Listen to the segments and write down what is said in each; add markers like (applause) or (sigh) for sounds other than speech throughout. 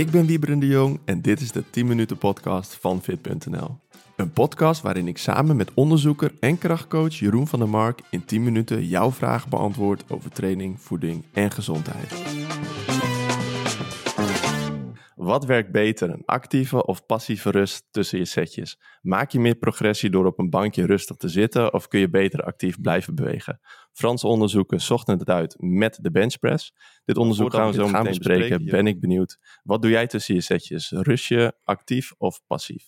Ik ben Wieberen de Jong en dit is de 10 minuten podcast van Fit.nl. Een podcast waarin ik samen met onderzoeker en krachtcoach Jeroen van der Mark in 10 minuten jouw vragen beantwoord over training, voeding en gezondheid. Wat werkt beter, een actieve of passieve rust tussen je setjes? Maak je meer progressie door op een bankje rustig te zitten of kun je beter actief blijven bewegen? Franse onderzoeken zochten het uit met de benchpress. Dit onderzoek gaan we zo meteen bespreken. Ben ik benieuwd. Wat doe jij tussen je setjes? Rust je actief of passief?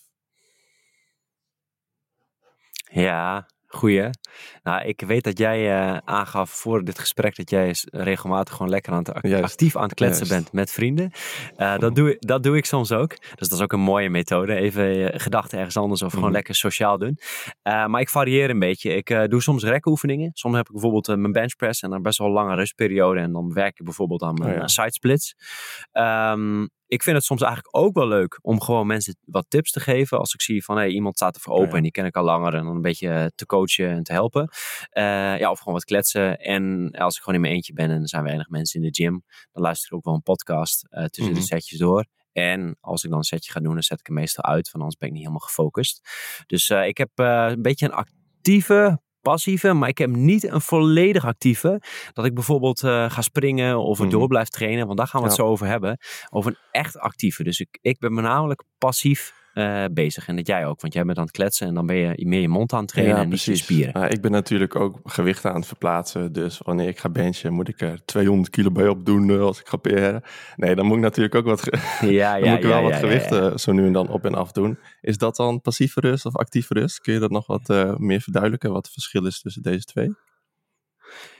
Ja, Goeie. Nou, ik weet dat jij uh, aangaf voor dit gesprek dat jij regelmatig gewoon lekker aan het actief aan het kletsen bent met vrienden. Uh, dat, doe, dat doe ik soms ook. Dus dat is ook een mooie methode. Even je gedachten ergens anders of gewoon mhm. lekker sociaal doen. Uh, maar ik varieer een beetje. Ik doe soms rekoefeningen. Soms heb ik bijvoorbeeld mijn benchpress en dan best wel een lange rustperiode. En dan werk ik bijvoorbeeld aan mijn oh, ja. side splits. Um, ik vind het soms eigenlijk ook wel leuk om gewoon mensen wat tips te geven. Als ik zie van hey, iemand staat er voor open en die ken ik al langer. En dan een beetje eh, te coachen en te helpen. Uh, ja, of gewoon wat kletsen. En als ik gewoon in mijn eentje ben en er zijn weinig mensen in de gym. Dan luister ik ook wel een podcast uh, tussen de mhm. setjes door. En als ik dan een setje ga doen, dan zet ik hem meestal uit. Want anders ben ik niet helemaal gefocust. Dus ik heb een beetje een actieve passieve, maar ik heb niet een volledig actieve. Dat ik bijvoorbeeld uh, ga springen of mhm. door blijf trainen, want daar gaan we het zo over hebben. Over een echt actieve. Dus ik, ik ben voornamelijk passief uh, bezig. En dat jij ook, want jij bent aan het kletsen en dan ben je meer je mond aan het trainen en niet je spieren. ik ben natuurlijk ook gewichten aan het verplaatsen. Dus wanneer ik ga benchen, moet ik er 200 kilo bij op doen uh, als ik ga peren. Nee, dan moet ik natuurlijk ook wat, (laughs) ja, ja, (laughs) moet ik wel wat gewichten zo nu en dan op en af doen. Is dat dan passieve rust of actieve rust? Kun je dat nog wat uh, meer verduidelijken, wat het verschil is tussen deze twee?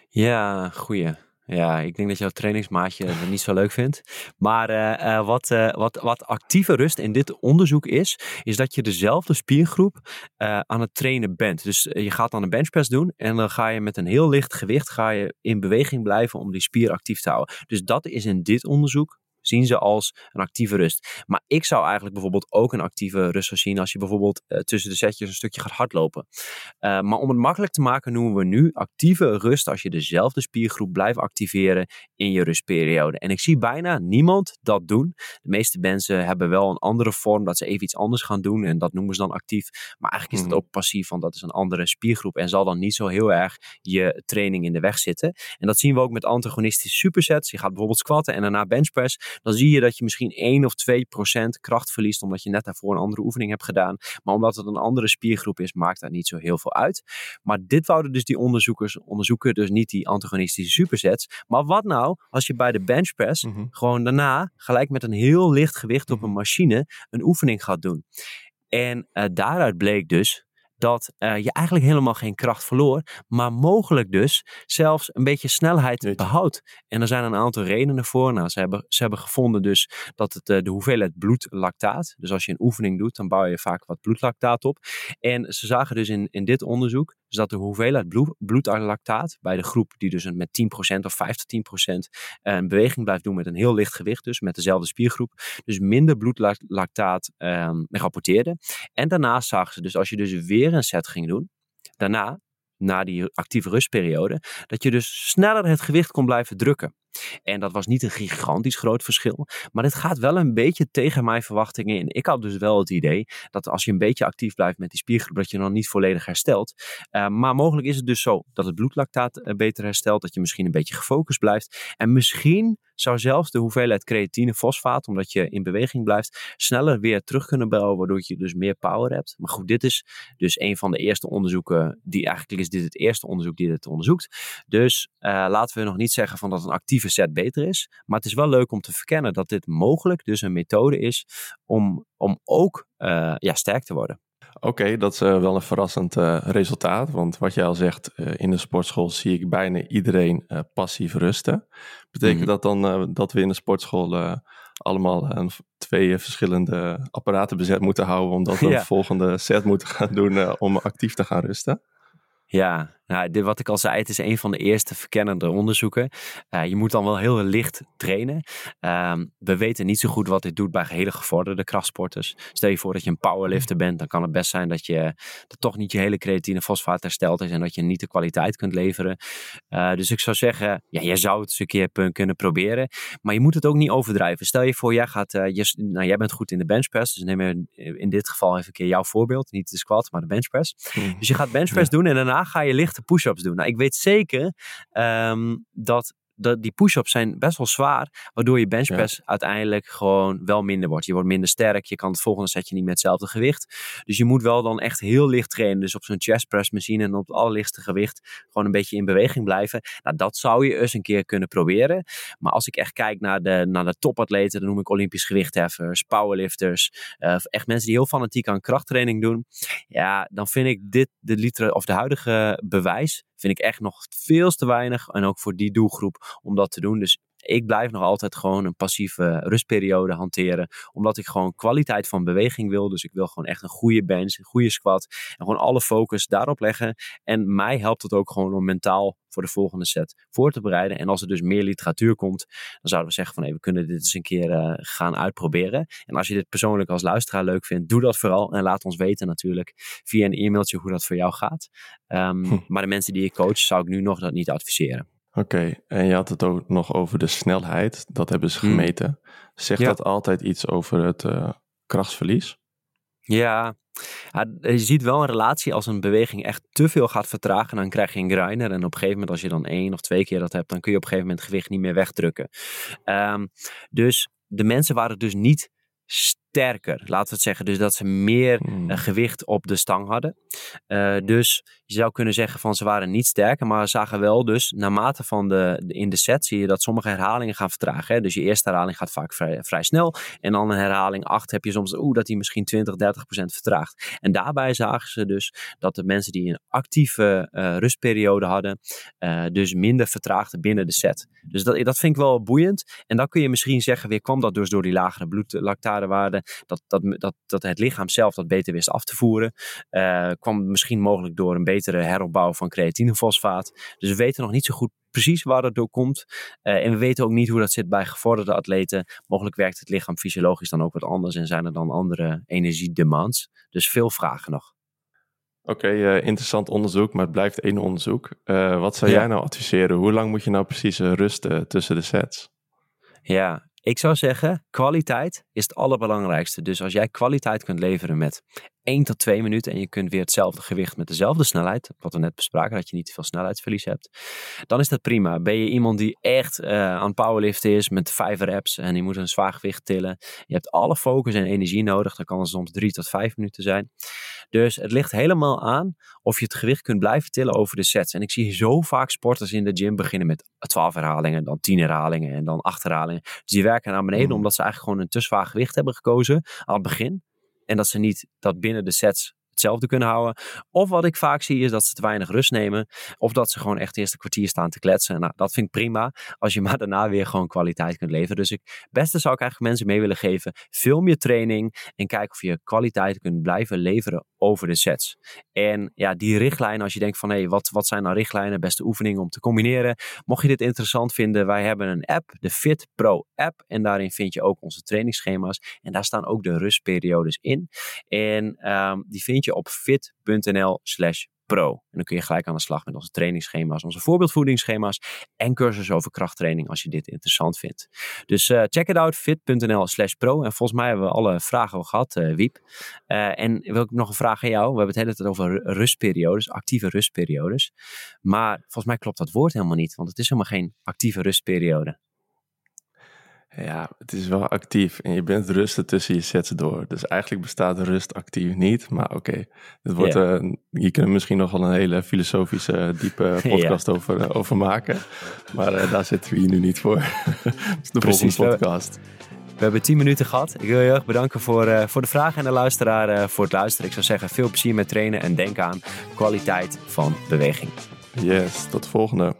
Ja, goeie. Ja, ik denk dat jouw trainingsmaatje het niet zo leuk vindt. Maar uh, uh, wat, uh, wat, wat actieve rust in dit onderzoek is, is dat je dezelfde spiergroep aan het trainen bent. Dus je gaat dan een benchpress doen en dan ga je met een heel licht gewicht ga je in beweging blijven om die spier actief te houden. Dus dat is in dit onderzoek zien ze als een actieve rust. Maar ik zou eigenlijk bijvoorbeeld ook een actieve rust zien als je bijvoorbeeld uh, tussen de setjes een stukje gaat hardlopen. Uh, maar om het makkelijk te maken noemen we nu actieve rust als je dezelfde spiergroep blijft activeren in je rustperiode. En ik zie bijna niemand dat doen. De meeste mensen hebben wel een andere vorm dat ze even iets anders gaan doen en dat noemen ze dan actief. Maar eigenlijk is het mhm. ook passief, want dat is een andere spiergroep en zal dan niet zo heel erg je training in de weg zitten. En dat zien we ook met antagonistische supersets. Je gaat bijvoorbeeld squatten en daarna benchpress dan zie je dat je misschien 1 of 2 procent kracht verliest, omdat je net daarvoor een andere oefening hebt gedaan. Maar omdat het een andere spiergroep is, maakt dat niet zo heel veel uit. Maar dit wouden dus die onderzoekers onderzoeken, dus niet die antagonistische supersets. Maar wat nou als je bij de benchpress mm gewoon daarna gelijk met een heel licht gewicht op een mhm. machine een oefening gaat doen? En uh, daaruit bleek dus dat uh, je eigenlijk helemaal geen kracht verloor, maar mogelijk dus zelfs een beetje snelheid behoudt. En er zijn een aantal redenen voor. Nou, ze hebben, ze hebben gevonden dus dat het uh, de hoeveelheid bloedlactaat, dus als je een oefening doet, dan bouw je vaak wat bloedlactaat op. En ze zagen dus in, in dit onderzoek dus dat de hoeveelheid bloed, bloedlactaat bij de groep die dus met 10% of 5 tot 10% eh, een beweging blijft doen met een heel licht gewicht, dus met dezelfde spiergroep, dus minder bloedlactaat um, rapporteerde. En daarnaast zagen ze dus als je dus weer een set ging doen, daarna, na die actieve rustperiode, dat je dus sneller het gewicht kon blijven drukken. En dat was niet een gigantisch groot verschil. Maar het gaat wel een beetje tegen mijn verwachtingen in. Ik had dus wel het idee dat als je een beetje actief blijft met die spiergroep, dat je dan niet volledig herstelt. Uh, maar mogelijk is het dus zo dat het bloedlactaat uh, beter herstelt. Dat je misschien een beetje gefocust blijft. En misschien zou zelfs de hoeveelheid creatine fosfaat, omdat je in beweging blijft, sneller weer terug kunnen bouwen, waardoor je dus meer power hebt. Maar goed, dit is dus een van de eerste onderzoeken, die eigenlijk is dit het eerste onderzoek die dit onderzoekt. Dus uh, laten we nog niet zeggen van dat een actieve set beter is, maar het is wel leuk om te verkennen dat dit mogelijk dus een methode is om, om ook uh, ja, sterk te worden. Oké, dat is uh, wel een verrassend uh, resultaat. Want wat jij al zegt, uh, in de sportschool zie ik bijna iedereen passief rusten. Betekent mm dat dan dat we in de sportschool allemaal twee verschillende apparaten bezet moeten houden, omdat we (laughs) ja. een volgende set moeten gaan doen om actief te gaan rusten? Ja, Nou, dit, wat ik al zei, het is een van de eerste verkennende onderzoeken. Uh, je moet dan wel heel licht trainen. Uh, we weten niet zo goed wat dit doet bij hele gevorderde krachtsporters. Stel je voor dat je een powerlifter bent, dan kan het best zijn dat je dat toch niet je hele creatine fosfaat hersteld is en dat je niet de kwaliteit kunt leveren. Uh, dus ik zou zeggen, ja, je zou het eens een keer kunnen proberen, maar je moet het ook niet overdrijven. Stel je voor, jij, gaat, je, nou, jij bent goed in de benchpress, dus neem in dit geval even een keer jouw voorbeeld, niet de squat, maar de benchpress. Mm. Dus je gaat benchpress doen en daarna ga je push-ups doen. Nou, ik weet zeker um, dat dat die push-ups zijn best wel zwaar, waardoor je benchpress uiteindelijk gewoon wel minder wordt. Je wordt minder sterk, je kan het volgende setje niet met hetzelfde gewicht. Dus je moet wel dan echt heel licht trainen. Dus op zo'n chestpress machine en op het allerlichtste gewicht gewoon een beetje in beweging blijven. Nou, dat zou je eens een keer kunnen proberen. Maar als ik echt kijk naar de, naar de topatleten, dan noem ik olympisch gewichtheffers, powerlifters, uh, echt mensen die heel fanatiek aan krachttraining doen. Ja, dan vind ik dit de liter of de huidige bewijs vind ik echt nog veel te weinig. En ook voor die doelgroep om dat te doen. Dus ik blijf nog altijd gewoon een passieve rustperiode hanteren. Omdat ik gewoon kwaliteit van beweging wil. Dus ik wil gewoon echt een goede bench, een goede squat. En gewoon alle focus daarop leggen. En mij helpt het ook gewoon om mentaal voor de volgende set voor te bereiden. En als er dus meer literatuur komt, dan zouden we zeggen van hey, we kunnen dit eens een keer uh, gaan uitproberen. En als je dit persoonlijk als luisteraar leuk vindt, doe dat vooral. En laat ons weten natuurlijk via een e-mailtje hoe dat voor jou gaat. Um, hm. Maar de mensen die ik coach, zou ik nu nog dat niet adviseren. Oké, en je had het ook nog over de snelheid. Dat hebben ze hm. gemeten. Zegt dat altijd iets over het uh, krachtsverlies? Ja, je ziet wel een relatie als een beweging echt te veel gaat vertragen, dan krijg je een grinder. En op een gegeven moment, als je dan één of twee keer dat hebt, dan kun je op een gegeven moment het gewicht niet meer wegdrukken. Um, dus de mensen waren dus niet sterker. Laten we het zeggen. Dus dat ze meer hmm. eh, gewicht op de stang hadden. Uh, dus je zou kunnen zeggen van ze waren niet sterker. Maar we zagen wel dus naarmate van de, in de set zie je dat sommige herhalingen gaan vertragen. Hè? Dus je eerste herhaling gaat vaak vrij, snel. En dan een herhaling 8 heb je soms oeh, dat die misschien 20, 30 procent vertraagt. En daarbij zagen ze dus dat de mensen die een actieve uh, rustperiode hadden. dus minder vertraagden binnen de set. Dus dat, dat vind ik wel boeiend. En dan kun je misschien zeggen weer kwam dat dus door die lagere bloedlactadewaarde dat, dat, dat, dat het lichaam zelf dat beter wist af te voeren. Uh, kwam misschien mogelijk door een betere heropbouw van creatinefosfaat. Dus we weten nog niet zo goed precies waar dat door komt. Uh, en we weten ook niet hoe dat zit bij gevorderde atleten. Mogelijk werkt het lichaam fysiologisch dan ook wat anders en zijn er dan andere energiedemands. Dus veel vragen nog. Oké, okay, uh, interessant onderzoek, maar het blijft één onderzoek. Uh, wat zou jij nou adviseren? Hoe lang moet je nou precies rusten tussen de sets? Ja, ik zou zeggen, kwaliteit is het allerbelangrijkste. Dus als jij kwaliteit kunt leveren met 1 tot 2 minuten en je kunt weer hetzelfde gewicht met dezelfde snelheid, wat we net bespraken, dat je niet te veel snelheidsverlies hebt, dan is dat prima. Ben je iemand die echt uh, aan powerliften is met 5 reps en je moet een zwaar gewicht tillen, je hebt alle focus en energie nodig, dan kan het soms 3 tot 5 minuten zijn. Dus het ligt helemaal aan of je het gewicht kunt blijven tillen over de sets. En ik zie zo vaak sporters in de gym beginnen met 12 herhalingen, dan 10 herhalingen en dan 8 herhalingen. Dus die werken naar beneden mm. omdat ze eigenlijk gewoon een te zwaar gewicht hebben gekozen aan het begin. En dat ze niet dat binnen de sets hetzelfde kunnen houden. Of wat ik vaak zie is dat ze te weinig rust nemen. Of dat ze gewoon echt eerst een kwartier staan te kletsen. Nou, dat vind ik prima. Als je maar (laughs) daarna weer gewoon kwaliteit kunt leveren. Dus ik, beste zou ik eigenlijk mensen mee willen geven. Film je training en kijk of je kwaliteit kunt blijven leveren over de sets. En ja, die richtlijnen, als je denkt van hé, hey, wat, wat zijn nou richtlijnen, beste oefeningen om te combineren. Mocht je dit interessant vinden, wij hebben een app, de Fit Pro app. En daarin vind je ook onze trainingsschema's. En daar staan ook de rustperiodes in. En um, die vind je op fit.nl slash pro. En dan kun je gelijk aan de slag met onze trainingsschema's, onze voorbeeldvoedingsschema's en cursussen over krachttraining als je dit interessant vindt. Dus uh, check it out, fit.nl slash pro. En volgens mij hebben we alle vragen al gehad, uh, Wiep. Uh, en wil ik nog een vraag aan jou. We hebben het hele tijd over rustperiodes, actieve rustperiodes. Maar volgens mij klopt dat woord helemaal niet, want het is helemaal geen actieve rustperiode. Ja, het is wel actief en je bent rusten tussen je sets door. Dus eigenlijk bestaat rust actief niet. Maar oké, okay, dit wordt, yeah. uh, hier kunnen we misschien nog wel een hele filosofische, diepe (laughs) podcast over, uh, over maken. Maar uh, daar zitten we hier nu niet voor. (laughs) dat is de Precies, volgende podcast. We, hebben tien minuten gehad. Ik wil je heel erg bedanken voor, voor de vragen en de luisteraar voor het luisteren. Ik zou zeggen, veel plezier met trainen en denk aan kwaliteit van beweging. Yes, tot de volgende.